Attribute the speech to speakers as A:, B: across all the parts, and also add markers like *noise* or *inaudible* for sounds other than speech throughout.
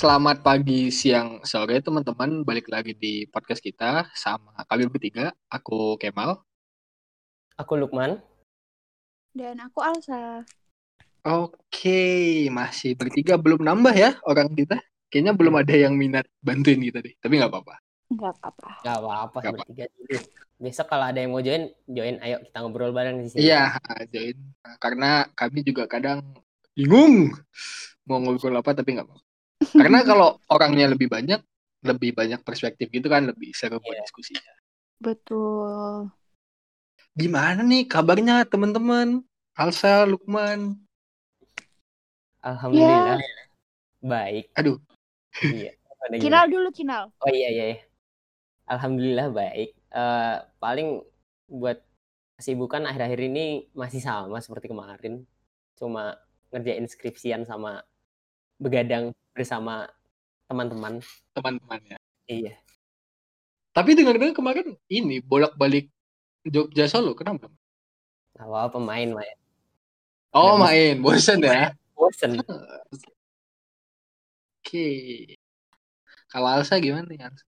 A: Selamat pagi, siang, sore teman-teman. Balik lagi di podcast kita sama kami bertiga. Aku Kemal.
B: Aku Lukman.
C: Dan aku Alsa.
A: Oke, masih bertiga belum nambah ya orang kita. Kayaknya belum ada yang minat bantuin kita deh. Tapi nggak apa-apa.
C: Nggak apa-apa.
B: Gak apa-apa
A: Nggak
B: bertiga dulu. Besok kalau ada yang mau join, join. Ayo kita ngobrol bareng di sini.
A: Iya, join. Karena kami juga kadang bingung mau ngobrol apa tapi nggak apa-apa. Karena kalau orangnya lebih banyak, lebih banyak perspektif gitu kan, lebih seru buat
B: Iya.
A: diskusinya.
C: Betul.
A: Gimana nih kabarnya teman-teman? Alsa, Lukman.
B: Alhamdulillah. Baik.
A: Aduh.
B: Iya.
C: Kinal dulu, Kinal.
B: Oh iya iya. iya. Alhamdulillah baik. Eh, paling buat kesibukan akhir-akhir ini masih sama seperti kemarin. Cuma ngerjain skripsian sama begadang bersama teman-teman.
A: Teman-teman ya.
B: Iya.
A: Tapi dengar-dengar kemarin ini bolak-balik Jogja Solo, kenapa?
B: Gak apa-apa main main.
A: Oh,
B: Nggak
A: main, bosen ya.
B: Bosen.
A: Oke. Kalau Alsa gimana nih, Alsa?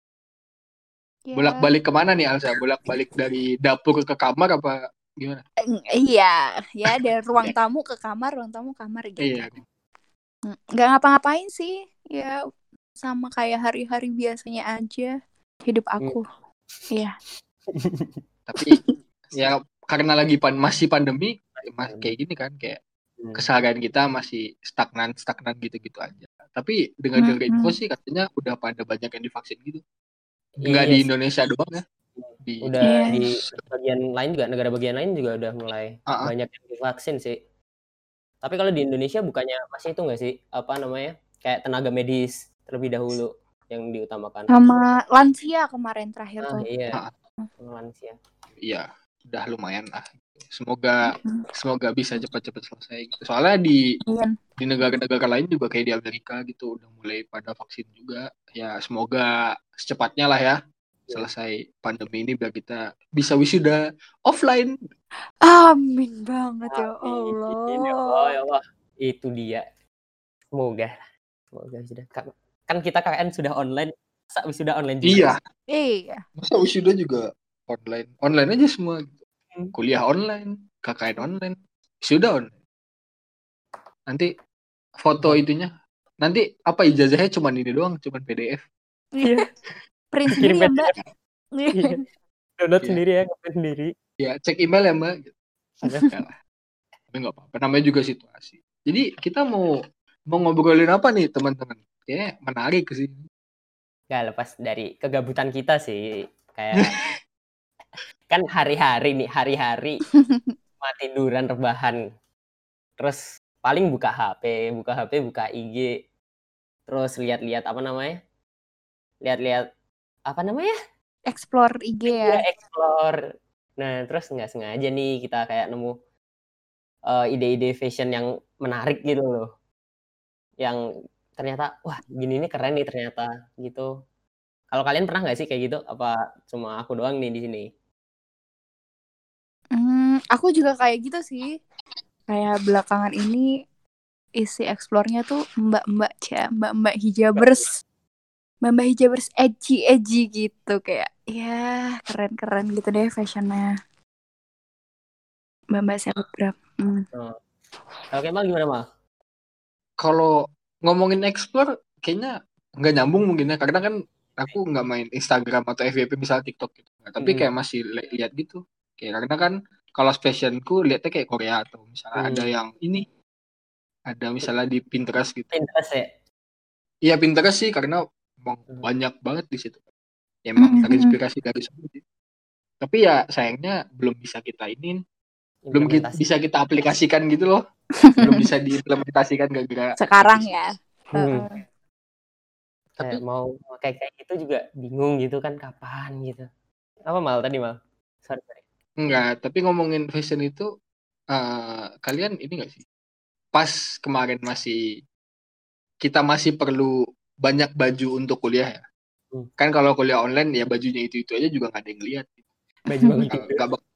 C: Ya.
A: Bolak-balik ke mana nih, Alsa? Bolak-balik dari dapur ke kamar apa gimana?
C: Eh, Iya, ya dari ruang tamu ke kamar, ruang tamu kamar gitu.
A: Iya.
C: Hmm, Nggak ngapa-ngapain sih. Ya sama kayak hari-hari biasanya aja hidup aku. Iya. *laughs*
A: Tapi ya karena lagi pan masih pandemi, ya mas- kayak gini kan, kayak
B: Hmm.
A: keseharian kita masih stagnan stagnan gitu-gitu aja. Tapi dengan dengar info sih katanya udah pada banyak yang divaksin gitu. Enggak
B: Iya
A: di
B: sih.
A: Indonesia doang ya. Di
B: udah
C: Iya.
B: di bagian lain juga negara bagian lain juga udah mulai banyak yang divaksin sih. Tapi kalau di Indonesia bukannya masih itu nggak sih apa namanya kayak tenaga medis terlebih dahulu yang diutamakan.
C: Sama lansia kemarin terakhir
B: Ah,
C: tuh.
B: iya.
A: Ah.
B: Lansia.
A: Iya, udah lumayan lah. Semoga semoga bisa cepat-cepat selesai gitu. Soalnya di
C: Iya.
A: di negara-negara lain juga kayak di Amerika gitu udah mulai pada vaksin juga. Ya semoga secepatnya lah ya selesai pandemi ini biar kita bisa wisuda offline.
C: Amin banget ya
B: Amin, ya Allah,
C: Allah.
B: ya Allah. Itu dia. Semoga. Semoga sudah kan, kita KKN sudah online. Masa wisuda online juga?
A: Iya,
C: Iya.
A: masa wisuda juga online. Online aja semua.
B: Hmm.
A: Kuliah online, KKN online, wisuda online. Nanti foto itunya nanti apa ijazahnya cuman ini doang, cuman PDF.
B: Iya. *laughs*
C: Print sendiri ya, Mbak.
B: Iya. Download
A: Iya.
B: sendiri ya, ngeprint sendiri.
A: Ya, cek email ya, Mbak. Enggak lah. Tapi nggak apa-apa. Namanya juga situasi. Jadi kita mau mau ngobrolin apa nih, teman-teman? Kayaknya menarik sih.
B: Gak lepas dari kegabutan kita sih. Kayak *laughs* kan hari-hari nih, hari-hari cuma tiduran rebahan. Terus paling buka HP, buka HP, buka IG. Terus lihat-lihat apa namanya? Lihat-lihat apa namanya?
C: Explore IG ya.
B: Ya, explore. Nah, terus nggak sengaja nih kita kayak nemu eh, ide-ide fashion yang menarik gitu loh. Yang ternyata, wah gini nih keren nih ternyata gitu. Kalau kalian pernah nggak sih kayak gitu? Apa cuma aku doang nih di sini?
C: Hmm, aku juga kayak gitu sih. Kayak belakangan ini isi explore-nya tuh mbak-mbak ya, mbak-mbak hijabers. Mbak-mbak hijabers edgy-edgy gitu kayak ya keren-keren gitu deh fashionnya. Mbak-mbak selebgram. Hmm.
B: Kalau Kemal gimana mal?
A: Kalau ngomongin explore, kayaknya nggak nyambung mungkin ya. Karena kan aku nggak main Instagram atau FYP misalnya TikTok gitu. Nah, tapi
B: Hmm.
A: kayak masih li- lihat gitu. Kayak karena kan kalau fashionku lihatnya kayak Korea atau misalnya
B: Hmm.
A: ada yang ini ada misalnya di Pinterest gitu.
B: Pinterest ya?
A: Iya Pinterest sih karena emang
B: Hmm.
A: banyak banget di situ. Ya, emang
C: Mhm.
A: terinspirasi dari semua sih. Tapi ya sayangnya belum bisa kita ini, belum ki-
B: Implementasi.
A: bisa kita aplikasikan gitu loh. *laughs* belum bisa diimplementasikan gara-gara
C: Sekarang ya.
B: Hmm.
C: Heeh.
A: Tapi
B: Kayak mau kayak kayak gitu juga bingung gitu kan kapan gitu. Apa mal tadi mal? Sorry, sorry.
A: enggak, tapi ngomongin fashion itu eh, kalian ini enggak sih? Pas kemarin masih kita masih perlu banyak baju untuk kuliah ya.
B: Hmm.
A: Kan kalau kuliah online ya bajunya itu-itu aja juga nggak ada yang lihat.
B: Baju banget
A: Nggak
B: gitu.
A: nggak bakal.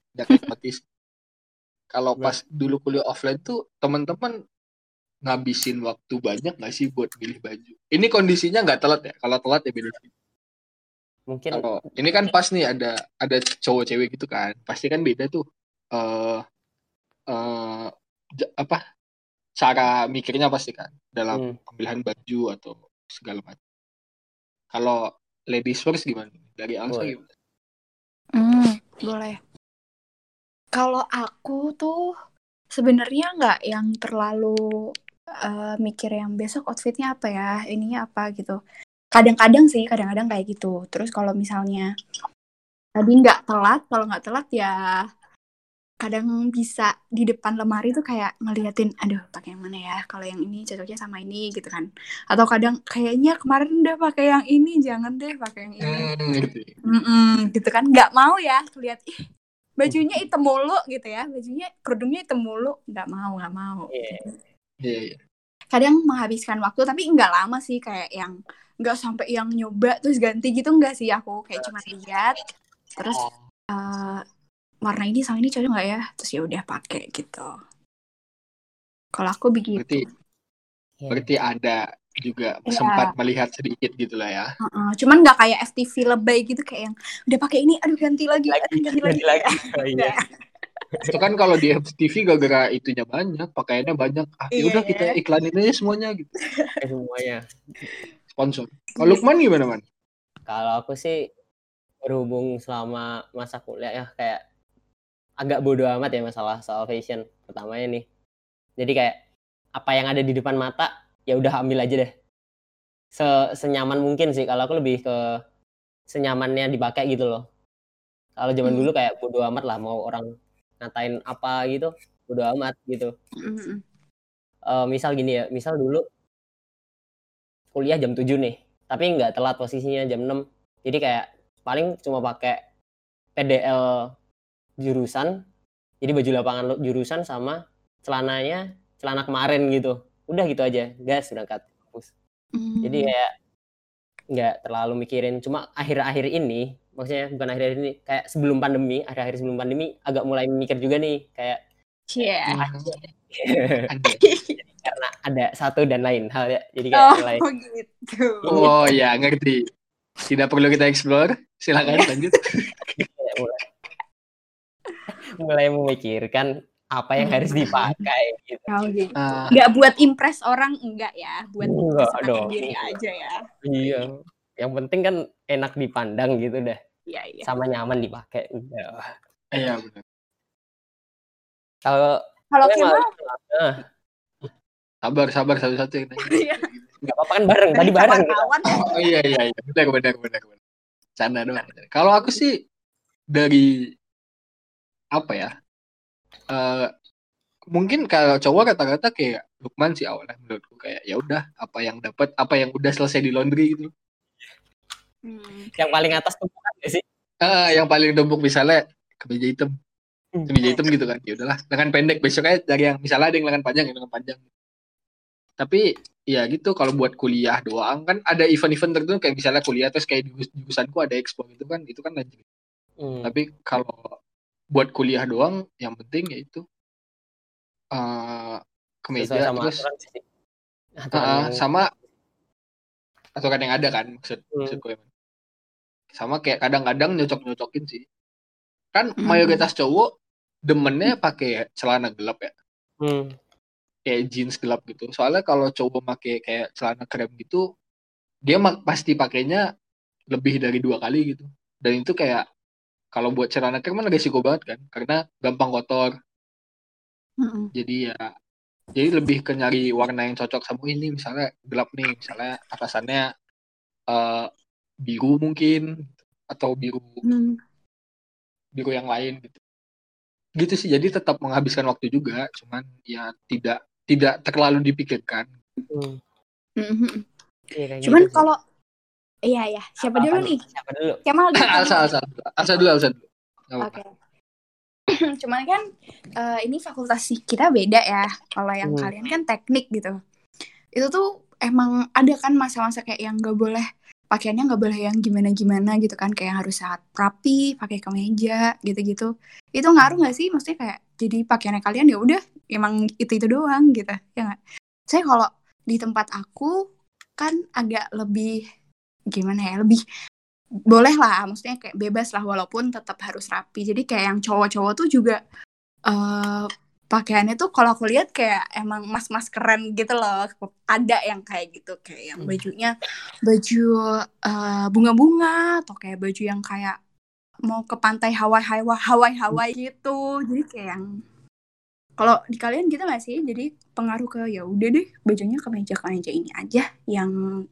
A: Kalau pas dulu kuliah offline tuh teman-teman ngabisin waktu banyak nggak sih buat milih baju? Ini kondisinya nggak telat ya? Kalau telat ya beda.
B: Mungkin
A: Kalau ini kan pas nih ada ada cowok cewek gitu kan, pasti kan beda tuh. Eh eh ja- apa? Cara mikirnya pasti kan dalam
B: hmm,
A: pemilihan baju atau segala macam. Kalau ladies first gimana? Dari Alsa
B: Boleh.
A: gimana?
C: Hmm, boleh. Kalau aku tuh sebenarnya nggak yang terlalu eh, mikir yang besok outfitnya apa ya, ininya apa gitu. Kadang-kadang sih, kadang-kadang kayak gitu. Terus kalau misalnya tadi nggak telat, kalau nggak telat ya kadang bisa di depan lemari tuh kayak ngeliatin, aduh pakai yang mana ya? Kalau yang ini cocoknya sama ini gitu kan. Atau kadang kayaknya kemarin udah pakai yang ini, jangan deh pakai yang ini.
A: Hmm, gitu.
C: Mm-mm, gitu kan nggak mau ya lihat ih bajunya hitam mulu gitu ya bajunya kerudungnya hitam mulu nggak mau nggak mau
B: Iya.
A: Iya, iya.
C: kadang menghabiskan waktu tapi nggak lama sih kayak yang nggak sampai yang nyoba terus ganti gitu nggak sih aku kayak cuma lihat terus eh, warna ini sama ini cocok nggak ya terus ya udah pakai gitu kalau aku begitu
A: Berarti
B: iya.
A: berarti ada juga
C: Iya.
A: sempat melihat sedikit gitu lah ya.
C: Heeh, cuman nggak kayak FTV lebay gitu kayak yang udah pakai ini aduh ganti lagi,
B: Lagi,
C: aduh ganti lagi,
B: ganti lagi. Oh, iya. *laughs*
A: Itu kan kalau di FTV gara-gara itunya banyak, pakaiannya banyak. Ah, ya udah
C: Iya.
A: kita iklanin aja semuanya gitu. *laughs*
B: Eh, semuanya.
A: Sponsor. Kalau Lukman gimana, Man?
B: Kalau aku sih berhubung selama masa kuliah ya kayak agak bodoh amat ya masalah soal fashion pertamanya nih. Jadi kayak apa yang ada di depan mata ya udah ambil aja deh. Se senyaman mungkin sih kalau aku lebih ke senyamannya dipakai gitu loh. Kalau zaman
C: Hmm.
B: dulu kayak bodoh amat lah mau orang ngatain apa gitu, bodoh amat gitu.
C: Mm-mm.
B: Eh, misal gini ya, misal dulu kuliah jam 7 nih, tapi nggak telat posisinya jam 6. Jadi kayak paling cuma pakai PDL jurusan, jadi baju lapangan lo- jurusan sama celananya celana kemarin gitu. Udah gitu aja, gas berangkat kampus. Jadi
C: Hmm.
B: kayak nggak terlalu mikirin. Cuma akhir-akhir ini, maksudnya bukan akhir-akhir ini, kayak sebelum pandemi, akhir-akhir sebelum pandemi agak mulai mikir juga nih, kayak.
A: Anjay. *laughs*
B: karena ada satu dan lain hal ya. Jadi kayak mulai
C: Oh gitu.
A: Oh ya, ngerti. Tidak perlu kita explore. Silakan lanjut. *laughs*
B: mulai memikirkan apa yang harus dipakai gitu.
C: Oh gitu.
A: Ah,
C: Nggak buat impress orang enggak ya, buat
B: Enggak dong.
C: diri aja ya.
B: Iya. Yang penting kan enak dipandang gitu dah.
C: Iya iya.
B: Sama nyaman dipakai. Udah.
A: iya benar.
B: Kalau
C: Kalau Kemal,
B: malah-
A: Sabar, sabar satu-satu.
C: Iya.
B: nggak apa-apa kan bareng. Tadi bareng.
C: kawan
A: Oh iya iya iya, benar benar benar benar. Canda doang. Kalau aku sih dari apa ya? Eh mungkin kalau cowok kata-kata kayak Lukman sih awalnya menurutku kayak ya udah apa yang dapat apa yang udah selesai di laundry gitu.
C: Hmm.
B: Yang paling atas tumpukan nggak sih?
A: Ah, yang paling numpuk misalnya kemeja hitam, kemeja hitam gitu kan. Ya udahlah, lengan pendek besoknya dari yang misalnya ada yang lengan panjang, yang lengan panjang. Tapi ya gitu kalau buat kuliah doang kan ada event-event tertentu kayak misalnya kuliah terus kayak di jurus- jurusanku ada expo gitu kan, itu kan lanjut.
B: Hmm.
A: Tapi kalau buat kuliah doang yang penting ya itu eh kemeja
B: sama
A: terus
B: yang-
A: sama aturan yang ada kan maksud
B: Hmm.
A: maksudku emang. Sama kayak kadang-kadang nyocok-nyocokin sih. Kan
C: Hmm.
A: mayoritas cowok demennya pakai celana gelap ya,
B: Hmm.
A: kayak jeans gelap gitu. Soalnya kalau cowok pakai kayak celana krem gitu, dia pasti pakainya lebih dari dua kali gitu. Dan itu kayak kalau buat celana kan resiko banget kan, karena gampang kotor.
C: Mm-mm.
A: Jadi ya, jadi lebih ke nyari warna yang cocok sama ini. Misalnya gelap nih, misalnya atasannya eh, biru mungkin atau biru
C: Hmm.
A: biru yang lain gitu. Gitu sih. Jadi tetap menghabiskan waktu juga, cuman ya tidak tidak terlalu dipikirkan.
B: Hmm.
C: Mhm.
B: Iya, kayak
C: Cuman
B: gitu
C: iya ya, siapa
B: Apa
C: dulu
B: nih?
C: nih?
B: Siapa dulu?
C: Kemal dulu.
A: Alsa, Alsa, Alsa dulu, Alsa dulu.
C: Oke. *clears throat* Cuman kan eh, ini fakultas kita beda ya. Kalau yang
B: Hmm.
C: kalian kan teknik gitu. Itu tuh emang ada kan masa-masa kayak yang gak boleh pakaiannya nggak boleh yang gimana-gimana gitu kan kayak harus sangat rapi, pakai kemeja gitu-gitu. Itu ngaruh nggak sih? Maksudnya kayak jadi pakaiannya kalian ya udah emang itu itu doang gitu ya nggak? saya kalau di tempat aku kan agak lebih gimana ya lebih boleh lah maksudnya kayak bebas lah walaupun tetap harus rapi. Jadi kayak yang cowok-cowok tuh juga eh pakaiannya tuh kalau aku lihat kayak emang mas-mas keren gitu loh. Ada yang kayak gitu kayak yang
B: Hmm.
C: bajunya baju eh, bunga-bunga atau kayak baju yang kayak mau ke pantai Hawaii Hawaii Hawaii Hawaii gitu. Jadi kayak yang kalau di kalian gitu gak sih? Jadi pengaruh ke ya udah deh bajunya kemeja kemeja ini aja yang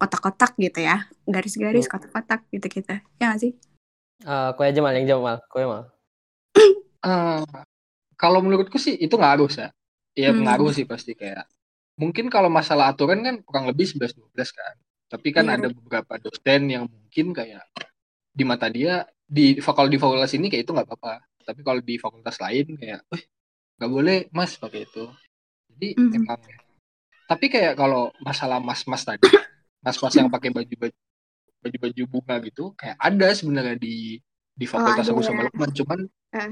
C: kotak-kotak gitu ya garis-garis kotak-kotak gitu gitu ya gak sih
B: Eh, kue aja mal yang jawab mal. Kue mal. *clears throat*
A: Eh, kalau menurutku sih itu ngaruh ya. Iya
C: Hmm.
A: pengaruh sih pasti kayak. Mungkin kalau masalah aturan kan kurang lebih 11 12 kan. Tapi kan
C: Iya.
A: ada beberapa dosen yang mungkin kayak di mata dia di kalau di fakultas ini kayak itu nggak apa-apa. Tapi kalau di fakultas lain kayak, "Eh, nggak boleh Mas pakai itu." Jadi
C: Mhm.
A: emang tapi kayak kalau masalah mas-mas tadi, mas-mas yang pakai baju-baju baju-baju bunga gitu kayak ada sebenarnya di di fakultas
C: ada
A: aku sama
C: ya.
A: Lukman cuman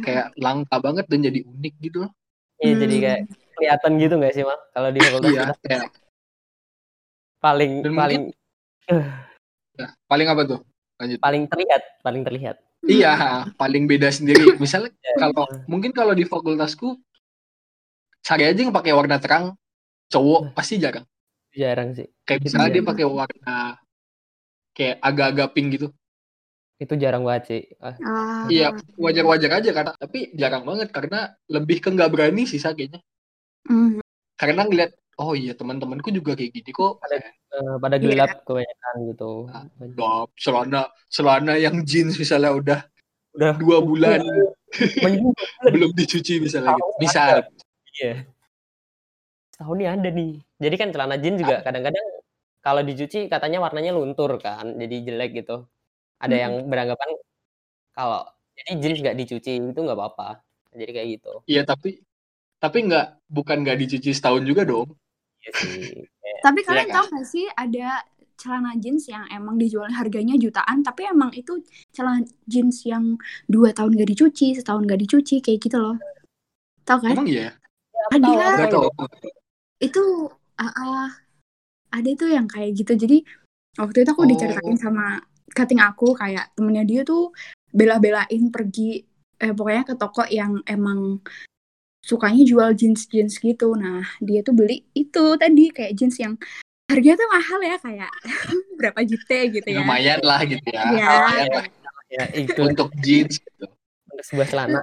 A: kayak langka banget dan jadi unik gitu loh.
B: Iya jadi
C: hmm.
B: kayak kelihatan gitu nggak sih mal? Kalau di fakultas
A: Iya,
B: kita
A: kayak
B: paling
A: Dan
B: paling
A: ya, paling apa tuh? Lanjut.
B: paling terlihat paling terlihat.
A: Iya, paling beda sendiri. *laughs* Misalnya
B: Ya.
A: kalau mungkin kalau di fakultasku cari aja yang pakai warna terang cowok pasti jarang.
B: Jarang sih.
A: Kayak
B: Itu
A: misalnya dia pakai warna kayak agak-agak pink gitu.
B: Itu jarang banget sih. Ah,
C: Ah.
A: Iya, wajar-wajar aja karena tapi jarang banget karena lebih ke nggak berani sih kayaknya.
C: Hmm.
A: Karena ngeliat oh iya teman-temanku juga kayak gini kok.
B: Ada- eh, pada
C: Iya.
B: gelap kebanyakan gitu.
A: Ah, Dop, celana celana yang jeans misalnya udah
B: Udah
A: dua bulan belum *laughs* dicuci misalnya gitu. Misal.
B: Iya. Tahun ini ada nih. Jadi kan celana jeans juga kadang-kadang kalau dicuci katanya warnanya luntur kan, jadi jelek gitu. Ada
C: Mm.
B: yang beranggapan kalau jadi jeans nggak dicuci itu nggak apa-apa. Jadi kayak gitu.
A: Iya tapi tapi nggak bukan nggak dicuci setahun juga dong.
B: Iya sih. *laughs*
C: Tapi
A: Iya
C: kalian
A: kan?
C: tahu gak sih ada celana jeans yang emang dijual harganya jutaan, tapi emang itu celana jeans yang dua tahun gak dicuci, setahun gak dicuci, kayak gitu loh. Tahu kan?
A: Emang iya?
C: Ada.
A: Nggak
B: tahu.
C: Itu ah, ah, ada tuh yang kayak gitu. Jadi waktu itu aku
A: Oh.
C: diceritain sama cutting aku kayak temennya dia tuh bela-belain pergi eh pokoknya ke toko yang emang sukanya jual jeans-jeans gitu. Nah, dia tuh beli itu tadi kayak jeans yang harganya tuh mahal ya kayak *laughs* berapa juta gitu ya.
A: Lumayan lah gitu ya.
C: Iya.
A: Lumayan lah
B: Ya, itu
A: untuk jeans gitu.
B: Untuk sebuah celana.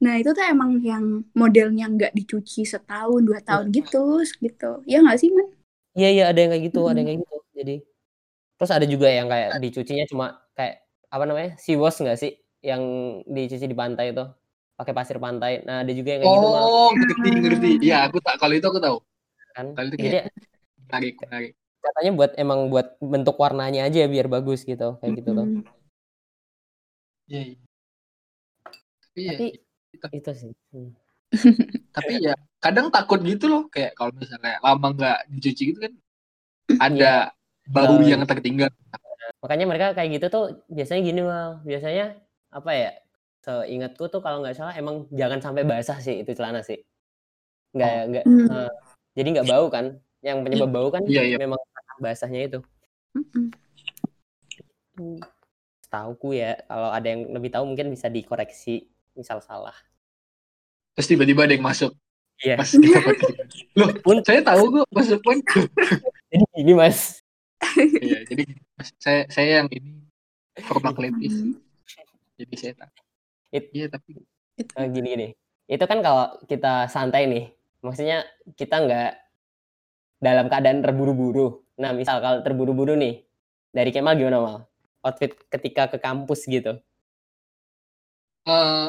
C: Nah itu tuh emang yang modelnya nggak dicuci setahun dua tahun gitu gitu. Ya nggak sih man?
B: Iya iya ada yang kayak gitu, ada
C: Mm.
B: yang kayak gitu. Jadi terus ada juga yang kayak dicucinya cuma kayak apa namanya? Sea wash nggak sih? Yang dicuci di pantai itu pakai pasir pantai. Nah, ada juga yang kayak gitu Mal.
A: Oh, ngerti ngerti. Iya, aku tak kalau itu aku tahu.
B: kan.
A: Kalau itu
B: Jadi
A: kayak menarik, menarik.
B: katanya buat emang buat bentuk warnanya aja biar bagus gitu, kayak gitu loh.
C: Mm.
A: Iya, iya. Iya,
B: Tapi
A: iya.
B: itu sih. Hmm. *laughs*
A: tapi ya kadang takut gitu loh kayak kalau misalnya lama nggak dicuci gitu kan *clears throat* ada bau
B: Bau.
A: yang tertinggal
B: Makanya mereka kayak gitu tuh biasanya gini mal. Biasanya apa ya? Seingatku tuh kalau nggak salah emang jangan sampai basah sih itu celana sih. Nggak
A: Oh.
B: nggak
C: Hmm.
B: eh, jadi nggak bau kan? Yang penyebab bau kan
A: Iya, iya.
B: memang basahnya itu.
C: Mm-mm.
B: Tauku ya, kalau ada yang lebih tahu mungkin bisa dikoreksi misal salah.
A: terus tiba-tiba ada yang masuk
B: Iya.
A: pas kita *laughs* loh
B: Pun-
A: saya tahu kok masuk pun
B: Jadi ini mas,
A: iya jadi saya saya yang ini
C: Mm.
A: jadi saya tahu iya tapi
B: eh, gini gini. Itu kan kalau kita santai nih, maksudnya kita nggak dalam keadaan terburu-buru. Nah misal kalau terburu-buru nih, dari Kemal gimana mal? Outfit ketika ke kampus gitu.
A: eh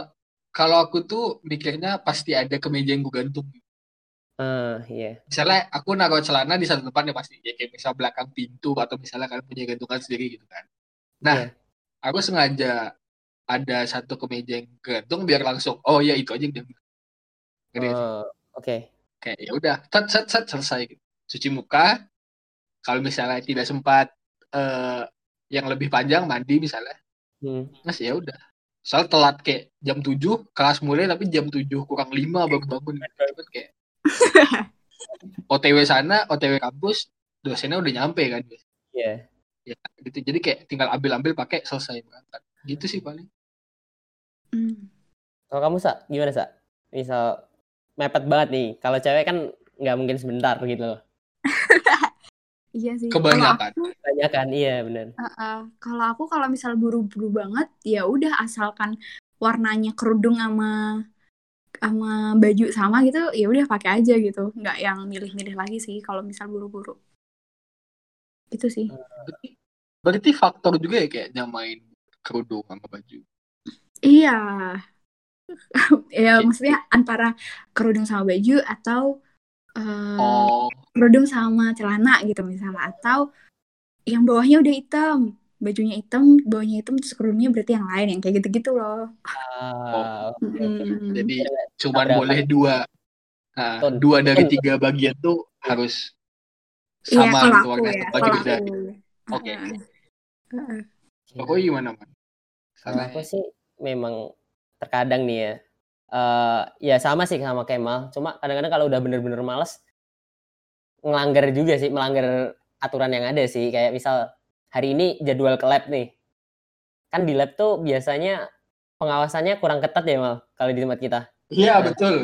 A: kalau aku tuh mikirnya pasti ada kemeja yang gue gantung
B: Ah iya.
A: misalnya aku naruh celana di satu tempat ya pasti ya kayak misal belakang pintu atau misalnya kalian punya gantungan sendiri gitu kan nah
B: Iya.
A: aku sengaja ada satu kemeja yang gantung biar langsung oh ya itu aja yang?
B: Oh, Oke.
A: kayak ya udah set set set selesai gitu. cuci muka kalau misalnya tidak sempat eh yang lebih panjang mandi misalnya
B: Hmm.
A: mas ya udah soal telat kayak jam 7 kelas mulai tapi jam 7 kurang 5 baru bangun kayak *laughs* OTW sana, OTW kampus, dosennya udah nyampe kan.
B: Iya.
A: Ya, gitu. Jadi kayak tinggal ambil-ambil pakai selesai berangkat. Gitu sih paling.
C: Hmm.
B: Kalau kamu sa, gimana sa? Misal mepet banget nih. Kalau cewek kan nggak mungkin sebentar gitu loh. *laughs*
C: Iya sih.
A: Kebanyakan.
C: Aku,
B: Banyak kan, iya benar.
C: uh-uh. kalau aku kalau misal buru-buru banget, ya udah asalkan warnanya kerudung sama sama baju sama gitu, ya udah pakai aja gitu. Nggak yang milih-milih lagi sih kalau misal buru-buru. Itu sih.
A: Berarti, berarti faktor juga ya kayak nyamain kerudung sama baju.
C: Iya. *laughs* ya maksudnya antara kerudung sama baju atau eh,
A: Oh,
C: kerudung sama celana gitu misalnya atau yang bawahnya udah hitam bajunya hitam bawahnya hitam terus kerudungnya berarti yang lain yang kayak gitu-gitu loh
B: Ah, oke, oke.
C: Mm.
A: jadi
B: Biar
A: cuman
B: Tabrakan.
A: boleh dua. Nah,
B: Betul.
A: dua dari tiga bagian tuh harus
C: Iya
A: sama
C: kalau
A: gitu
C: ya
A: Bagi
C: kalau
A: beda.
C: aku
A: Oke. Aku gimana, Man?
B: Kalau
A: Salah.
B: aku sih memang terkadang nih ya. Eh ya sama sih sama Kemal. Cuma kadang-kadang kalau udah bener-bener males ngelanggar juga sih, melanggar aturan yang ada sih. Kayak misal hari ini jadwal ke lab nih. Kan di lab tuh biasanya pengawasannya kurang ketat ya Mal kalau di tempat kita.
A: Iya,
B: Nah,
A: betul.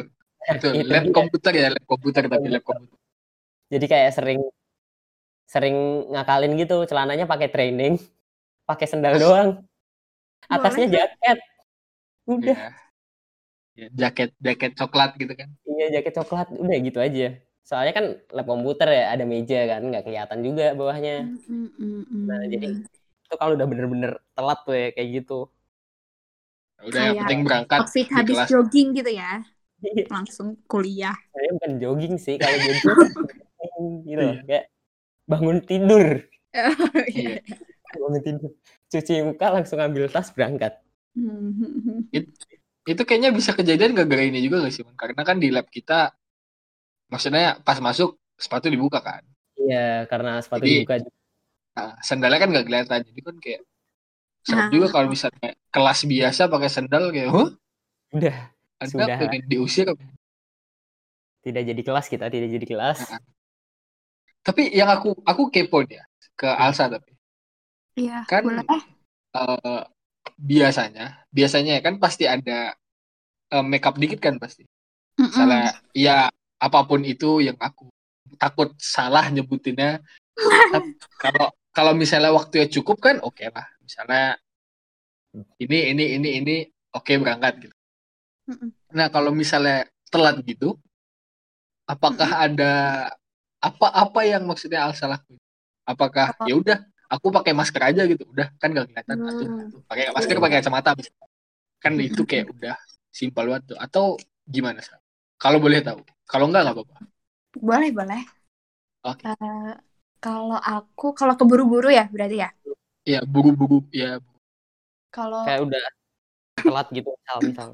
A: Betul.
B: itu
A: Lab
B: dia.
A: komputer ya, lab komputer tapi lab komputer.
B: Jadi kayak sering sering ngakalin gitu, celananya pakai training, pakai sendal doang. Atasnya jaket. Udah,
A: Iya. Ya, jaket jaket coklat gitu kan.
B: iya jaket coklat, udah gitu aja. Soalnya kan lab komputer ya, ada meja kan, nggak kelihatan juga bawahnya.
C: Mm, mm, mm,
B: Nah, jadi itu kalau udah bener-bener telat tuh ya kayak gitu.
A: Udah yang
C: Kayak
A: penting berangkat
C: outfit habis
A: kelas.
C: jogging gitu ya
B: Iya,
C: langsung kuliah
B: Saya bukan jogging sih, kalau jogging *laughs* gitu loh, kayak bangun tidur, *laughs*
A: Iya.
B: bangun tidur, cuci muka langsung ambil tas berangkat.
C: Hmm,
A: Itu kayaknya bisa kejadian gara-gara ini juga gak sih, Man? Karena kan di lab kita maksudnya pas masuk sepatu dibuka kan.
B: Iya, karena sepatu
A: Jadi-
B: dibuka.
A: Nah, sandalnya kan gak kelihatan. Jadi kan kayak serem
C: Ah.
A: juga kalau misalnya kelas biasa pakai sandal kayak, huh?
B: Udah,
A: Anda
B: Sudah.
A: pengen diusir
B: tidak jadi kelas kita, tidak jadi kelas.
A: Nah. Tapi yang aku aku kepo ya ke Alsa tapi
C: Iya,
A: Kan-
C: boleh.
A: eh, biasanya biasanya kan pasti ada eh, makeup dikit kan pasti.
C: Mm-mm.
A: Misalnya ya apa pun itu yang aku takut salah nyebutinnya. *laughs* Kalau kalau misalnya waktunya cukup kan oke lah. Misalnya ini ini ini ini oke berangkat gitu.
C: Mm-mm.
A: Nah, kalau misalnya telat gitu, apakah ada apa-apa yang maksudnya Alsa lakuin? Apakah
C: Apa?
A: ya udah aku pakai masker aja gitu, udah kan gak kelihatan
C: Hmm.
A: atuh, atuh. pakai masker pakai kacamata kan itu kayak udah simpel banget tuh. Atau gimana sih? Kalau boleh tahu, kalau enggak nggak apa-apa.
C: Boleh, boleh.
A: Oke.
C: Eh, kalau aku, kalau keburu-buru ya berarti ya.
A: Ya buru-buru ya
C: Kalau
B: Kayak udah telat gitu, misal, misal.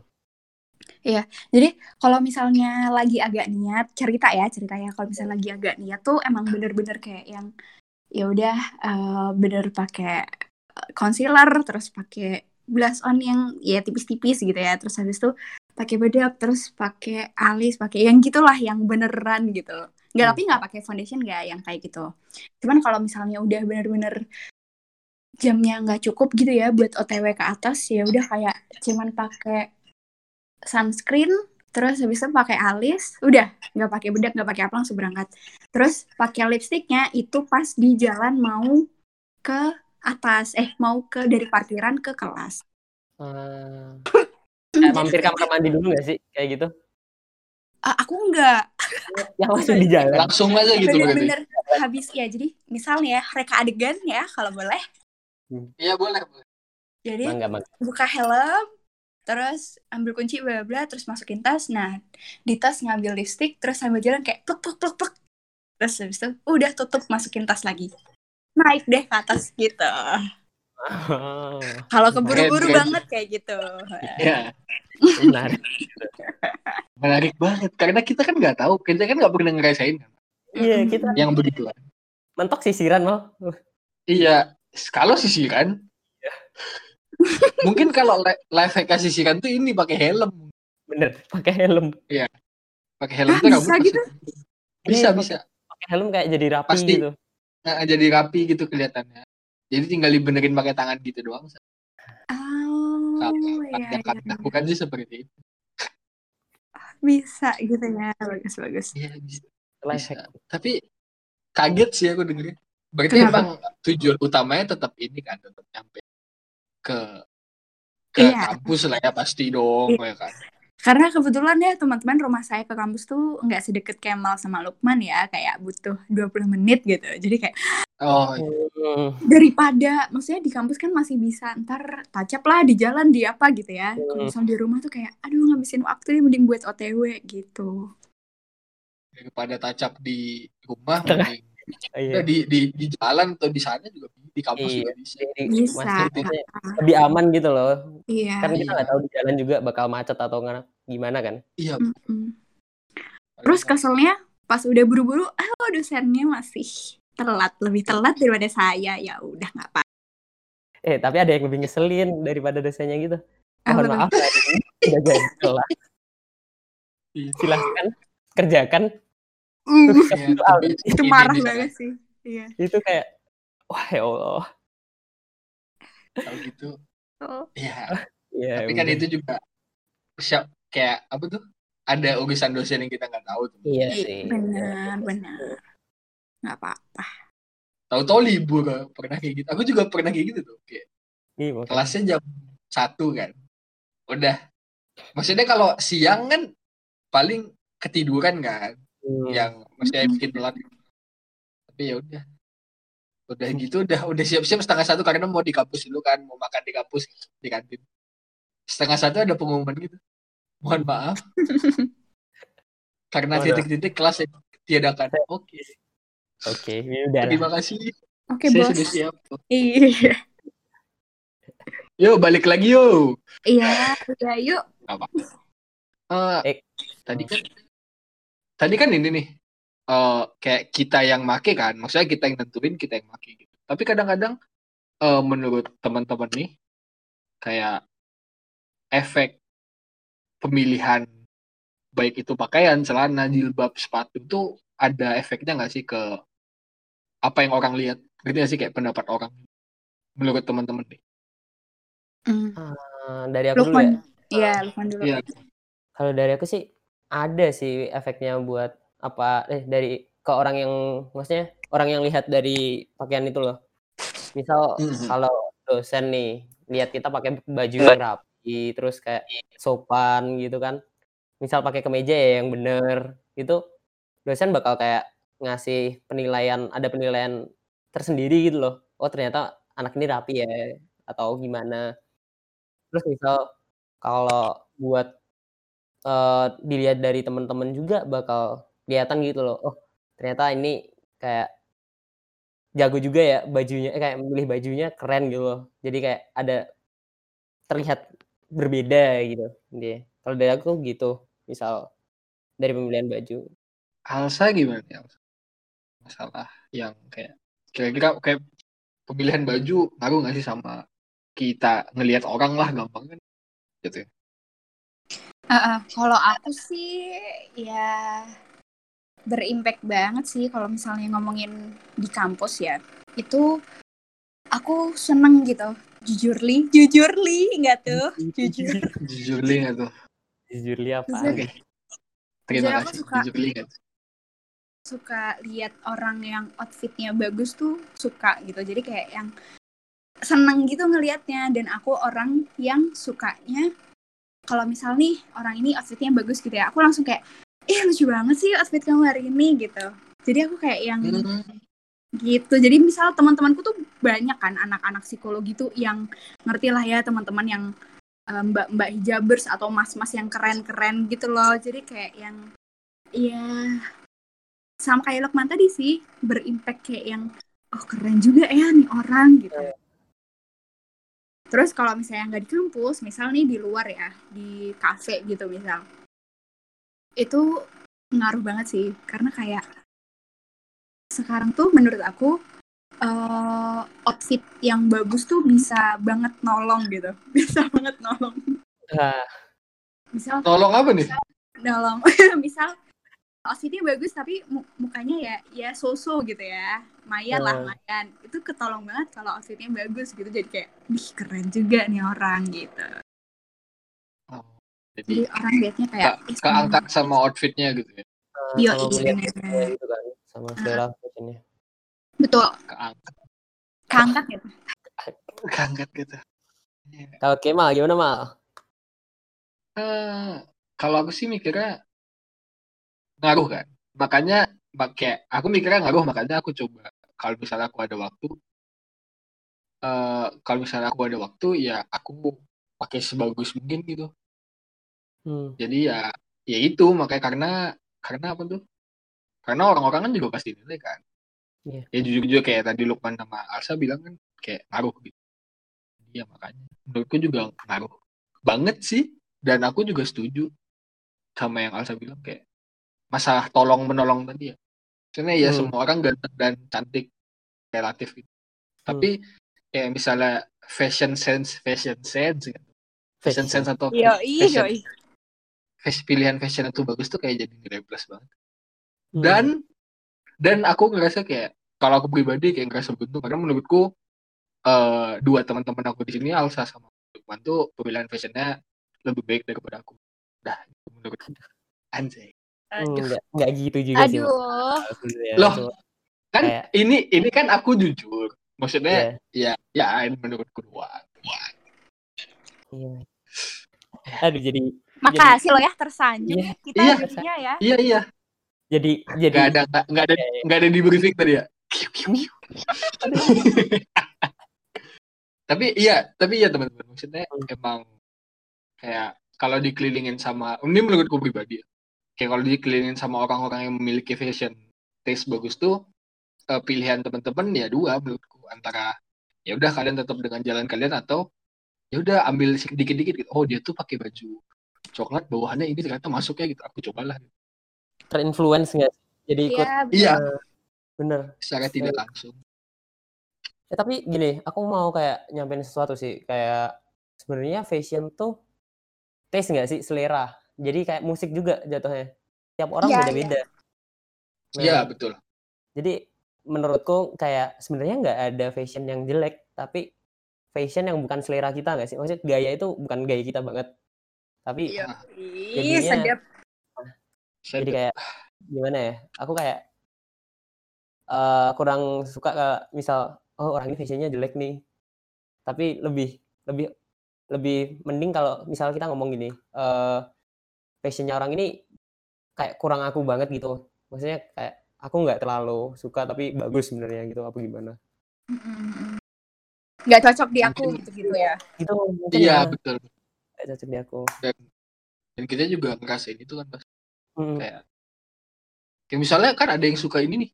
C: Jadi kalau misalnya lagi agak niat cerita ya cerita ya kalau misalnya lagi agak niat tuh emang bener-bener kayak yang ya udah eh, bener pakai concealer terus pakai blush on yang ya tipis-tipis gitu ya. Terus habis itu pakai bedak terus pakai alis pakai yang gitulah yang beneran gitu. Nggak
B: Hmm.
C: tapi nggak pakai foundation nggak yang kayak gitu. Cuman kalau misalnya udah bener-bener jamnya nggak cukup gitu ya buat OTW ke atas ya udah kayak cuman pakai sunscreen terus habis itu pakai alis udah nggak pakai bedak nggak pakai apa langsung berangkat terus pakai lipstiknya itu pas di jalan mau ke atas eh mau ke dari parkiran ke kelas
B: Eh, kayak mampir kamar mandi dulu gak sih? Kayak gitu?
C: Ah, aku nggak
B: Yang langsung di jalan.
A: langsung aja gitu berarti.
C: bener-bener habis ya jadi misalnya ya reka adegan ya kalau boleh
A: Iya boleh. boleh.
C: jadi
B: Mangga, mangga.
C: buka helm terus ambil kunci bla bla terus masukin tas. Nah di tas ngambil lipstick terus sambil jalan kayak plek plek plek plek terus habis itu udah tutup masukin tas lagi. Naik deh ke atas gitu.
B: Oh, *laughs*
C: kalau keburu-buru banget kayak gitu.
A: Iya.
B: benar.
A: Menarik banget. Karena kita kan nggak tahu, kita kan nggak pernah ngerasain.
B: Iya, kita
A: yang begituan.
B: mentok sisiran mal.
A: Iya, kalau sisiran, mungkin kalau li- live hack sisiran tuh ini pakai helm.
B: Bener, pakai helm.
A: Pakai helm
C: Ah,
A: tuh
C: bisa
A: pasti-
C: gitu?
A: Bisa,
B: Ini
A: bisa.
B: pakai helm kayak jadi rapi
A: Pasti.
B: gitu.
A: Nah, jadi rapi gitu kelihatannya. Jadi tinggal dibenerin pakai tangan gitu doang.
C: Oh,
A: Kalau
C: iya, iya,
A: kata bukan sih seperti itu.
C: bisa gitu ya. Bagus, bagus.
A: Iya, bisa. Bisa. Tapi kaget sih aku dengerin. Berarti
C: Kenapa?
A: emang tujuan utamanya tetap ini kan, tetap nyampe ke ke
C: Iya.
A: kampus lah ya pasti dong, ya kan.
C: Karena kebetulan ya teman-teman rumah saya ke kampus tuh nggak sedekat Kemal sama Lukman ya, kayak butuh 20 menit gitu. Jadi kayak
A: Oh, iya.
B: Hmm.
C: daripada maksudnya di kampus kan masih bisa ntar tacap lah di jalan di apa gitu ya. Kalau
B: Hmm.
C: misalnya di rumah tuh kayak aduh ngabisin waktu nih mending buat OTW gitu.
A: daripada tacap di rumah mending
B: Iya.
A: di, di di jalan atau di sana juga di kampus
B: Iya.
A: juga bisa.
C: Bisa.
B: maksudnya lebih aman gitu loh.
C: Iya.
B: Kan kita
A: Iya.
B: nggak tahu di jalan juga bakal macet atau nggak gimana kan.
A: Iya.
C: Mm-mm. Terus keselnya pas udah buru-buru, ah dosennya masih telat, lebih telat daripada saya. Ya udah nggak apa.
B: Eh tapi ada yang lebih ngeselin daripada dosennya gitu.
C: Apa
B: Mohon maaf ya, udah jadi kelas.
A: Iya.
B: Silahkan kerjakan.
C: Itu
A: ini
C: marah
A: nih,
C: banget sih. Iya.
B: itu kayak wah ya Allah.
A: Kalau gitu,
C: Oh.
A: ya.
B: Ya,
A: tapi kan itu juga siap kayak apa tuh? Ada urusan dosen yang kita nggak tahu tuh.
B: Iya sih.
C: Benar, benar. Nggak apa-apa.
A: Tahu-tahu libur pernah kayak gitu. Aku juga pernah kayak gitu tuh. Kayak
B: Iya,
A: kelasnya jam satu kan. Udah. Maksudnya kalau siang kan paling ketiduran kan.
B: Hmm.
A: yang masih
C: Mm-mm.
A: bikin telat tapi ya udah udah gitu udah udah siap-siap setengah satu karena mau di kampus dulu kan mau makan di kampus di kantin setengah satu ada pengumuman gitu mohon maaf *laughs* karena
B: Waduh.
A: titik-titik kelas yang tiadakan oke
B: Oke, ini udah
A: terima kasih
C: Oke,
A: saya
C: bos.
A: sudah siap
C: Iya. *laughs*
A: yo balik lagi yo
C: Iya, udah yuk.
A: Eh,
B: Eh.
A: tadi kan tadi kan ini nih eh kayak kita yang make kan maksudnya kita yang nentuin kita yang make gitu tapi kadang-kadang eh, menurut teman-teman nih kayak efek pemilihan baik itu pakaian celana jilbab sepatu itu ada efeknya nggak sih ke apa yang orang lihat gitu sih kayak pendapat orang menurut teman-teman nih
C: Mm.
B: Eh, dari aku dulu ya.
C: Lukman. Iya, Lukman dulu.
A: Iya.
B: Kalau dari aku sih ada sih efeknya buat apa eh dari ke orang yang maksudnya orang yang lihat dari pakaian itu loh. Misal
A: Mhm.
B: kalau dosen nih lihat kita pakai baju yang rapi terus kayak sopan gitu kan. Misal pakai kemeja ya yang bener itu dosen bakal kayak ngasih penilaian ada penilaian tersendiri gitu loh. Oh ternyata anak ini rapi ya atau gimana. Terus misal kalau buat eh, dilihat dari teman-teman juga bakal kelihatan gitu loh. Oh, ternyata ini kayak jago juga ya bajunya eh, kayak milih bajunya keren gitu loh. Jadi kayak ada terlihat berbeda gitu dia. Kalau dari aku gitu, misal dari pemilihan baju.
A: Alsa gimana masalah yang kayak kira-kira kayak pemilihan baju ngaruh nggak sih sama kita ngelihat orang lah gampang kan gitu ya.
C: Uh-uh, kalau aku sih ya berimpact banget sih kalau misalnya ngomongin di kampus ya. Itu aku seneng gitu. Jujur li, jujur li, enggak tuh? Jujur.
A: jujur li nggak tuh
B: Jujur *laughs* li apa?
C: Jujur.
A: Oke. terima
C: Jujur aku
A: kasih
C: suka.
A: jujur li nggak tuh
C: Suka lihat orang yang outfitnya bagus tuh suka gitu. Jadi kayak yang seneng gitu ngelihatnya dan aku orang yang sukanya kalau misal nih orang ini outfitnya bagus gitu ya aku langsung kayak ih lucu banget sih outfit kamu hari ini gitu. Jadi aku kayak yang
A: Hmm,
C: gitu. Jadi misal teman-temanku tuh banyak kan anak-anak psikologi tuh yang ngerti lah ya teman-teman yang eh, mbak-mbak hijabers atau mas-mas yang keren-keren gitu loh. Jadi kayak yang iya sama kayak Lukman tadi sih berimpact kayak yang oh keren juga ya nih orang gitu terus kalau misalnya nggak di kampus misal nih di luar ya di kafe gitu misal itu ngaruh banget sih. Karena kayak sekarang tuh menurut aku eh, outfit yang bagus tuh bisa banget nolong gitu. *laughs* Bisa banget nolong.
B: Nah,
C: misal
A: tolong apa nih?
C: Dalam *laughs* misal outfitnya bagus tapi mu- mukanya ya ya so-so gitu ya mayan lah mayan. Itu ketolong banget kalau outfitnya bagus gitu. Jadi kayak wih keren juga nih orang gitu.
A: Oh,
C: jadi
A: jadi
C: orang liatnya kayak
A: ke,
C: "Ih,
A: keangkat sama outfitnya gitu ya.
B: Eh,
C: Iya,
B: sama
C: iya,
B: gitu kan sama selera fashionnya
C: betul.
A: Keangkat,
C: keangkat gitu.
A: Keangkat gitu. Iya.
B: kalau Kemal gimana mal?
A: Eh, kalau aku sih mikirnya ngaruh kan. Makanya pakai aku mikirnya ngaruh makanya aku coba kalau misalnya aku ada waktu eh kalau misalnya aku ada waktu ya aku pakai sebagus mungkin gitu.
B: hmm.
A: Jadi ya ya itu makanya karena karena apa tuh? Karena orang-orang kan juga pasti nilai kan.
B: Iya.
A: Ya jujur-jujur kayak tadi Lukman sama Alsa bilang kan kayak ngaruh gitu. Iya makanya menurutku juga ngaruh banget sih dan aku juga setuju sama yang Alsa bilang kayak masalah tolong menolong tadi ya. Karena ya
B: Hmm.
A: semua orang ganteng dan cantik relatif gitu. Tapi kayak misalnya fashion sense, fashion sense, gitu. fashion sense atau
C: yo
A: fashion,
C: yo
A: fashion- pilihan fashion itu bagus tuh kayak jadi nilai plus banget.
B: Hmm.
A: Dan dan aku ngerasa kayak kalau aku pribadi kayak ngerasa beruntung karena menurutku eh dua teman-teman aku di sini Alsa sama Lukman tuh pemilihan fashionnya lebih baik daripada aku. Dah, menurutku. Anjay.
B: Hmm,
C: aduh
B: nggak nggak gitu juga sih Mal.
C: aduh.
A: Loh,
B: Cuma,
A: Kan
B: Kayak-
A: ini ini kan aku jujur. Maksudnya
B: iya,
A: ya ya ini menurutku doang.
B: iya. aduh jadi
C: makasih lo ya tersanjung
B: Iya,
C: ya kita
A: iya.
C: jadinya ya
A: Iya iya.
B: jadi jadi
A: Nggak ada nggak, ada
B: Iya, iya.
A: nggak ada di briefing tadi ya. *laughs* tapi iya tapi iya teman-teman maksudnya
B: Hmm.
A: emang kayak kalau dikelilingin sama ini menurutku pribadi ya. Kayak kalau dikelilingin sama orang-orang yang memiliki fashion taste bagus tuh eh, pilihan teman-teman ya dua menurutku. Antara ya udah kalian tetap dengan jalan kalian atau ya udah ambil sedikit-dikit gitu. oh dia tuh pakai baju coklat bawahannya ini ternyata masuknya gitu. Aku cobalah.
B: Terinfluence nggak sih? jadi ikut
C: iya
A: iya.
B: bener.
A: Secara tidak langsung.
B: Ya, tapi gini, aku mau kayak nyampein sesuatu sih. Kayak sebenarnya fashion tuh taste nggak sih? Selera. Jadi kayak musik juga jatuhnya. Tiap orang
C: Iya,
B: beda-beda. Nah,
A: iya betul
B: Jadi menurutku kayak sebenarnya nggak ada fashion yang jelek, tapi fashion yang bukan selera kita nggak sih? Maksudnya gaya itu bukan gaya kita banget. Tapi
C: iya
B: Jadinya-
C: Ih, sedap
A: Saya
B: jadi kayak gimana ya? Aku kayak eh kurang suka ke misal oh orang ini fashionnya jelek nih. Tapi lebih lebih lebih mending kalau misal kita ngomong gini, eh fashionnya orang ini kayak kurang aku banget gitu. Maksudnya kayak aku nggak terlalu suka tapi bagus sebenarnya gitu. Apa gimana?
C: Nggak cocok di aku
A: Mungkin-
C: gitu gitu ya
B: Gitu
A: iya
B: ya,
A: betul.
B: nggak cocok di aku.
A: dan dan kita juga ngerasain itu kan pas
B: Mm,
A: kayak kayak misalnya kan ada yang suka ini nih.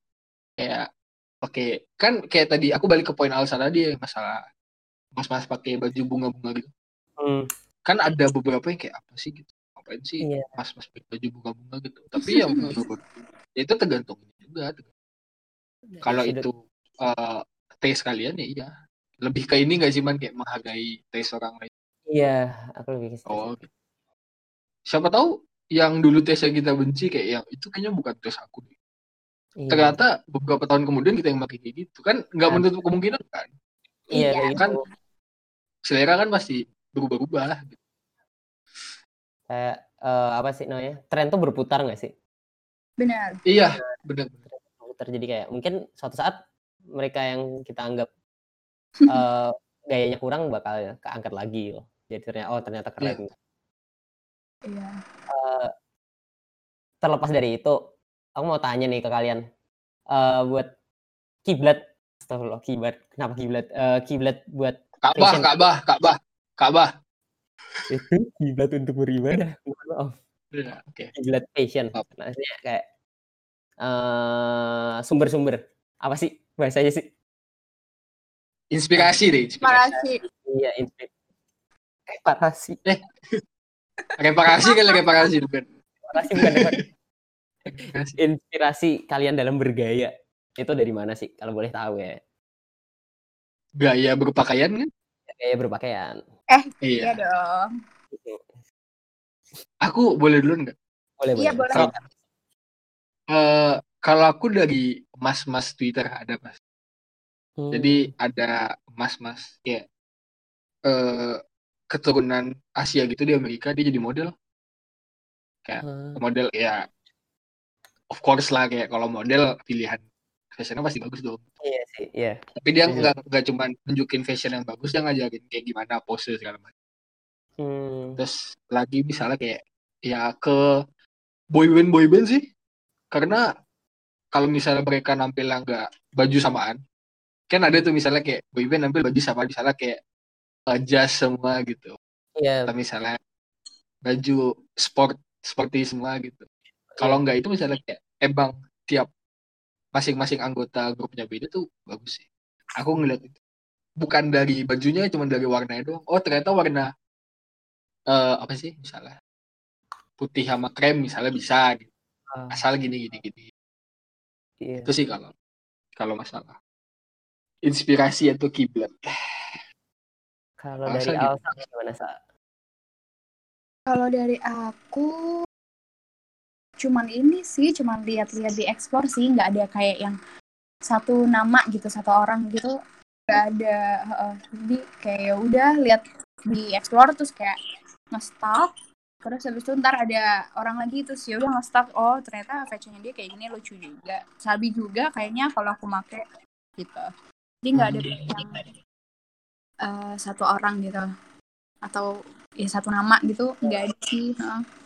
A: Kayak pakai kan kayak tadi aku balik ke poin Alsa tadi ya masalah mas-mas pakai baju bunga-bunga gitu.
B: Mm,
A: kan ada beberapa yang kayak apa sih gitu ngapain sih
B: Iya.
A: mas-mas pakai baju bunga-bunga gitu tapi yang *laughs* menurut ya itu tergantung juga kalau
B: sudut-
A: itu eh taste kalian ya iya lebih ke ini nggak sih man kayak menghargai taste orang lain
B: Iya, aku lebih ke
A: oh gitu. siapa tahu yang dulu taste yang kita benci kayak yang itu kayaknya bukan taste aku deh.
B: Iya.
A: ternyata beberapa tahun kemudian kita yang pakai kayak gitu kan nggak
B: Nah.
A: menutup kemungkinan kan
B: Iya,
C: Iya,
A: kan selera kan pasti berubah-ubah gitu.
B: Kayak eh, apa sih namanya tren tuh berputar nggak sih?
C: Benar.
A: Iya benar.
B: Berputar. Jadi kayak mungkin suatu saat mereka yang kita anggap *laughs* eh, gayanya kurang bakal keangkat lagi loh jadi ternyata oh ternyata keren.
C: Iya.
B: Eh, terlepas dari itu aku mau tanya nih ke kalian. Eh, buat kiblat Astagfirullah kiblat. Kenapa kiblat? Eh, kiblat buat
A: Ka'bah. Ka'bah Ka'bah Ka'bah
B: itu kiblat untuk beribadah Mohon maaf
A: Iya, oke
B: kiblat
A: Maaf.
B: maksudnya kayak eh, sumber-sumber apa sih bahasanya sih
A: inspirasi deh inspirasi
C: makasih
B: Iya, inspirasi. Reparasi.
A: reparasi kali reparasi bukan
B: Reparasi bukan. Reparasi. Inspirasi kalian dalam bergaya. Itu dari mana sih? Kalau boleh tahu ya.
A: gaya berpakaian kan
B: Gaya berpakaian.
C: Iya
A: iya
C: dong
A: aku boleh duluan nggak
B: Boleh,
C: Iya,
B: boleh.
C: boleh.
B: Kalau-
A: Eh, kalau aku dari mas-mas Twitter ada mas.
B: Hmm.
A: Jadi ada mas-mas ya eh keturunan Asia gitu di Amerika dia jadi model.
B: Hmm.
A: Model ya of course lah kayak kalau model pilihan fashionnya pasti bagus dong.
B: Iya sih, iya.
A: Tapi dia
B: Iya.
A: nggak nggak cuma nunjukin fashion yang bagus, dia ngajarin kayak gimana pose segala macam.
B: Hmm.
A: Terus lagi misalnya kayak ya ke boyband boyband sih, karena kalau misalnya mereka nampil nggak baju samaan, kan ada tuh misalnya kayak boyband nampil baju sama misalnya kayak uh, jas semua gitu,
B: Iya,
A: atau misalnya baju sport seperti semua gitu. Kalau nggak itu misalnya kayak emang tiap masing-masing anggota grupnya beda tuh bagus sih. Aku ngeliat itu. Bukan dari bajunya, cuma dari warnanya doang. Oh ternyata warna eh apa sih misalnya putih sama krem misalnya bisa gitu.
B: Ah,
A: asal gini gini gini
B: iya.
A: itu sih kalau kalau masalah inspirasi atau kiblat
B: Kalau dari
A: gitu?
B: Alsa gimana, Sa?
C: Kalau dari aku cuman ini sih, cuman lihat-lihat di explore sih, nggak ada kayak yang satu nama gitu, satu orang gitu, nggak ada. Jadi kayak ya udah lihat di explore terus kayak nge-stalk, terus habis itu ntar ada orang lagi terus ya udah nge-stalk, oh ternyata fashionnya dia kayak gini lucu juga, sabi juga kayaknya kalau aku make gitu. Jadi nggak ada kayak yang eh, satu orang gitu atau ya satu nama gitu nggak ada sih. heeh.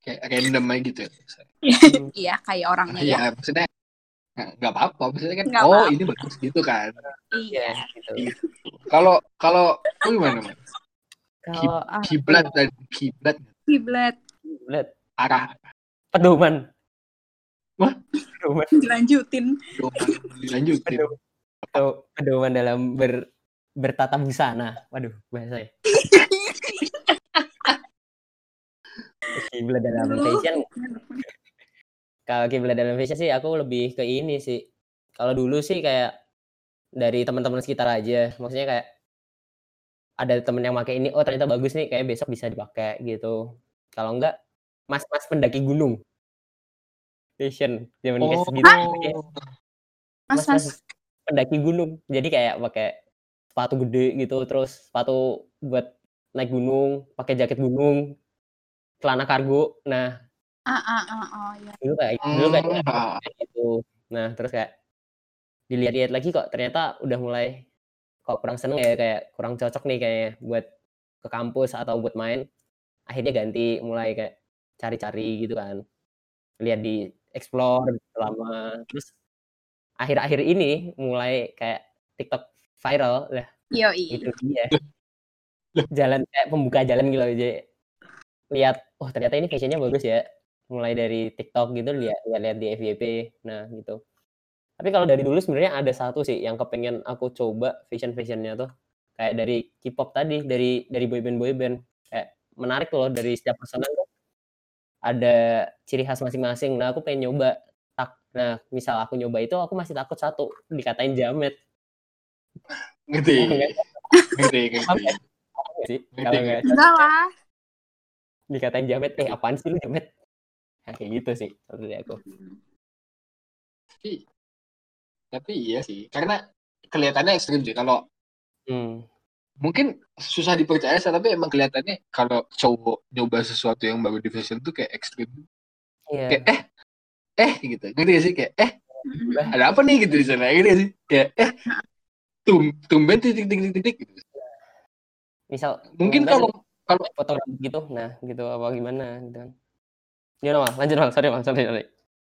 A: Kayak random aja gitu ya *laughs*
C: Iya, kayak orangnya ya.
A: ya maksudnya nggak apa-apa maksudnya kan
C: Nggak
A: oh
C: apa-apa.
A: ini bagus gitu kan
C: Iya.
B: Iya, gitu.
A: Iya. kalau kalau lu gimana man
B: Kalau
A: kiblat dan kiblat
C: Kiblat
B: lihat
A: arah
B: pedoman.
A: Wah?
B: Pedoman.
C: dilanjutin.
A: doang dilanjutin
B: Pedoman. Atau pedoman dalam ber bertata busana. Waduh, bahasa ya. *laughs* Kiblat dalam fashion. Kalau kiblat dalam fashion sih aku lebih ke ini sih. Kalau dulu sih kayak dari teman-teman sekitar aja. Maksudnya kayak ada temen yang pakai ini, oh ternyata bagus nih, kayak besok bisa dipakai gitu. Kalau enggak, mas-mas pendaki gunung. Fashion zaman
A: oh
B: segitu. kayak
C: Mas,
B: mas-mas
C: mas.
B: pendaki gunung. Jadi kayak pakai sepatu gede gitu, terus sepatu buat naik gunung, pakai jaket gunung, celana kargo. Nah,
C: Ah, ah, ah, oh, ya.
B: dulu kayak dulu kayak
A: Hmm, ah.
B: kayak gitu. Nah, terus kayak dilihat-lihat lagi kok ternyata udah mulai kok kurang seneng ya kayak kurang cocok nih kayak buat ke kampus atau buat main. Akhirnya ganti mulai kayak cari-cari gitu kan. Lihat di explore selama terus akhir-akhir ini mulai kayak TikTok viral lah
C: Yoi.
B: itu dia. Jalan kayak pembuka jalan gitu loh. Jadi lihat oh ternyata ini fashionnya bagus ya. Mulai dari TikTok gitu lihat lihat di FYP. Nah, gitu. Tapi kalau dari dulu sebenarnya ada satu sih yang kepengen aku coba fashion-fashionnya tuh kayak dari K-pop tadi, dari dari boyband boyband. Kayak menarik loh dari setiap personal tuh ada ciri khas masing-masing. Nah, aku pengen nyoba. Tak, nah, misal aku nyoba itu aku masih takut satu dikatain jamet.
A: ngerti ngerti ngerti Ngerti,
C: Enggak lah.
B: Dikatain jamet, eh apaan sih lu jamet? Nah, kayak gitu sih kalau dari aku.
A: tapi tapi iya sih karena kelihatannya ekstrim sih kalau
B: Hmm.
A: mungkin susah dipercaya sih, tapi emang kelihatannya kalau cowok nyoba sesuatu yang baru di fashion tuh kayak ekstrim
B: Iya.
A: kayak eh eh gitu ngerti gak sih kayak eh ada apa nih gitu di sana ngerti gak sih kayak eh tum tumben titik titik titik gitu.
B: Misal
A: mungkin kalau kalau
B: foto gitu, nah gitu apa gimana gitu kan. Gimana mal? Lanjut mal, sorry mal, sorry, sorry.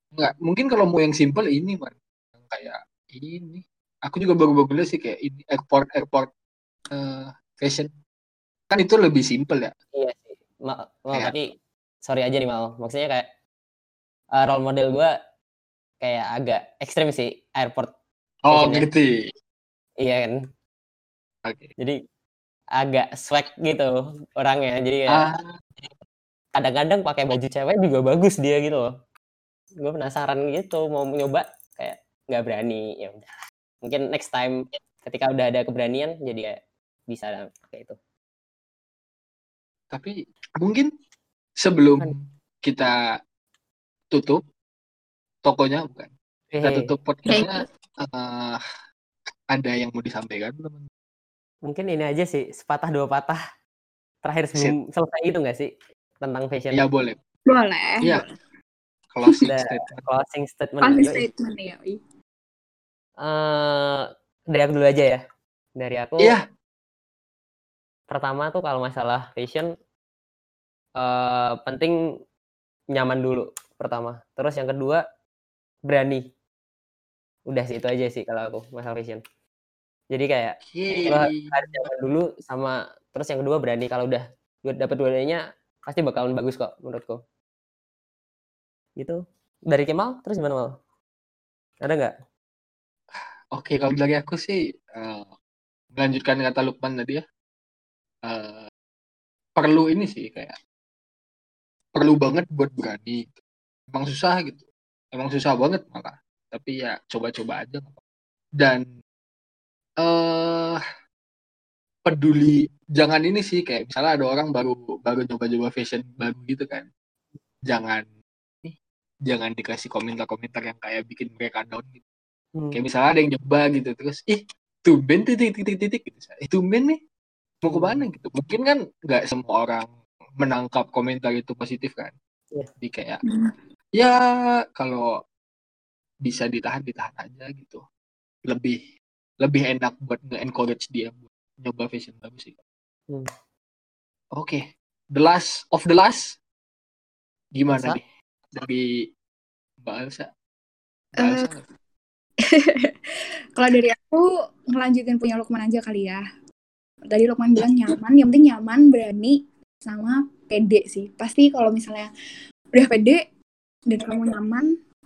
A: nggak mungkin kalau mau yang simple ini Yang kayak ini aku juga baru-baru lihat sih kayak ini airport airport eh, fashion kan itu lebih simple ya
B: Iya sih. Ma mal,
A: Kayak-
B: tapi sorry aja nih mal. Maksudnya kayak eh, role model gua kayak agak ekstrim sih airport.
A: oh ngerti
B: Iya kan.
A: oke
B: Jadi agak swag gitu orangnya. Jadi kayak
A: ah
B: kadang-kadang pakai baju cewek juga bagus dia gitu loh. Gue penasaran gitu mau nyoba kayak nggak berani ya udah. Mungkin next time ketika udah ada keberanian jadi kayak bisa pakai itu.
A: tapi mungkin sebelum kita tutup tokonya bukan. Kita tutup podcastnya. eh, ada yang mau disampaikan teman?
B: Mungkin ini aja sih, sepatah dua patah terakhir sebelum selesai itu nggak sih tentang fashion?
A: Ya boleh.
C: Boleh.
A: Iya. Closing statement.
B: Closing statement.
C: Closing statement ya.
B: Eh, dari aku dulu aja ya. Dari aku.
A: Iya.
B: Pertama tuh kalau masalah fashion eh penting nyaman dulu pertama. Terus yang kedua berani. Udah sih itu aja sih kalau aku masalah fashion. Jadi kayak lo harus nyaman dulu sama terus yang kedua berani kalau udah dapat dua-duanya pasti bakalan bagus kok menurutku. Gitu. Dari Kemal terus gimana Mal? Ada nggak?
A: Oke, kalau dari aku sih eh, melanjutkan kata Lukman tadi ya. eh, perlu ini sih kayak perlu banget buat berani. Emang susah gitu. Emang susah banget malah. Tapi ya coba-coba aja. Dan eh peduli jangan ini sih kayak misalnya ada orang baru baru nyoba-nyoba fashion baru gitu kan. Jangan jangan dikasih komentar-komentar yang kayak bikin mereka down gitu
B: Hmm.
A: kayak misalnya ada yang nyoba gitu terus ih tumben titik titik titik gitu eh tumben nih mau ke mana gitu mungkin kan nggak semua orang menangkap komentar itu positif kan
B: Iya.
A: jadi kayak
C: Hmm.
A: ya kalau bisa ditahan ditahan aja gitu lebih lebih enak buat nge-encourage dia buat nyoba fashion baru sih
B: Hmm.
A: oke the last of the last gimana
B: Elsa?
A: nih dari Mbak Elsa Mbak Elsa nggak? *laughs*
C: Kalau dari aku ngelanjutin punya Lukman aja kali ya. Tadi Lukman bilang nyaman, yang penting nyaman, berani, sama pede sih. Pasti kalau misalnya udah pede dan kamu nyaman,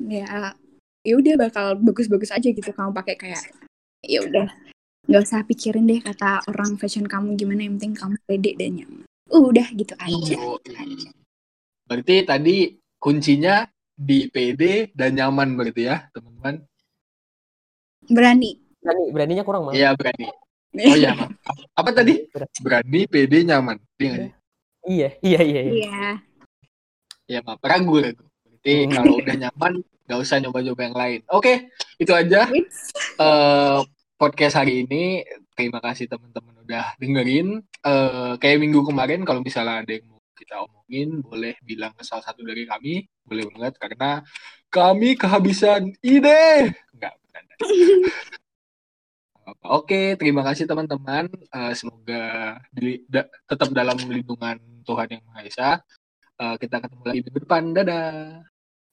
C: ya ya udah bakal bagus-bagus aja gitu kamu pakai kayak ya udah nggak usah pikirin deh kata orang fashion kamu gimana yang penting kamu pede dan nyaman udah gitu aja
A: Yoi. Berarti tadi kuncinya di PD dan nyaman berarti ya, teman-teman.
C: berani
B: Berani, beraninya kurang Mal.
A: Iya, berani. *laughs* Oh iya, Mak. Apa tadi?
B: Berani.
A: PD, nyaman. Iya?
B: Iya, iya, iya. iya.
C: iya
A: Iya, maaf. Ragu, ragu. Berarti
B: Hmm.
A: kalau udah nyaman, nggak usah nyoba-nyoba yang lain. Oke, itu aja eh, podcast hari ini. Terima kasih teman-teman udah dengerin. Eh, kayak minggu kemarin, kalau misalnya ada yang mau kita omongin, boleh bilang ke salah satu dari kami. Boleh banget, karena kami kehabisan ide. Enggak, bercanda. *laughs* Oke, terima kasih teman-teman. Eh, semoga di- da- tetap dalam lindungan Tuhan Yang Maha Esa. Eh, kita ketemu lagi minggu depan. Dadah.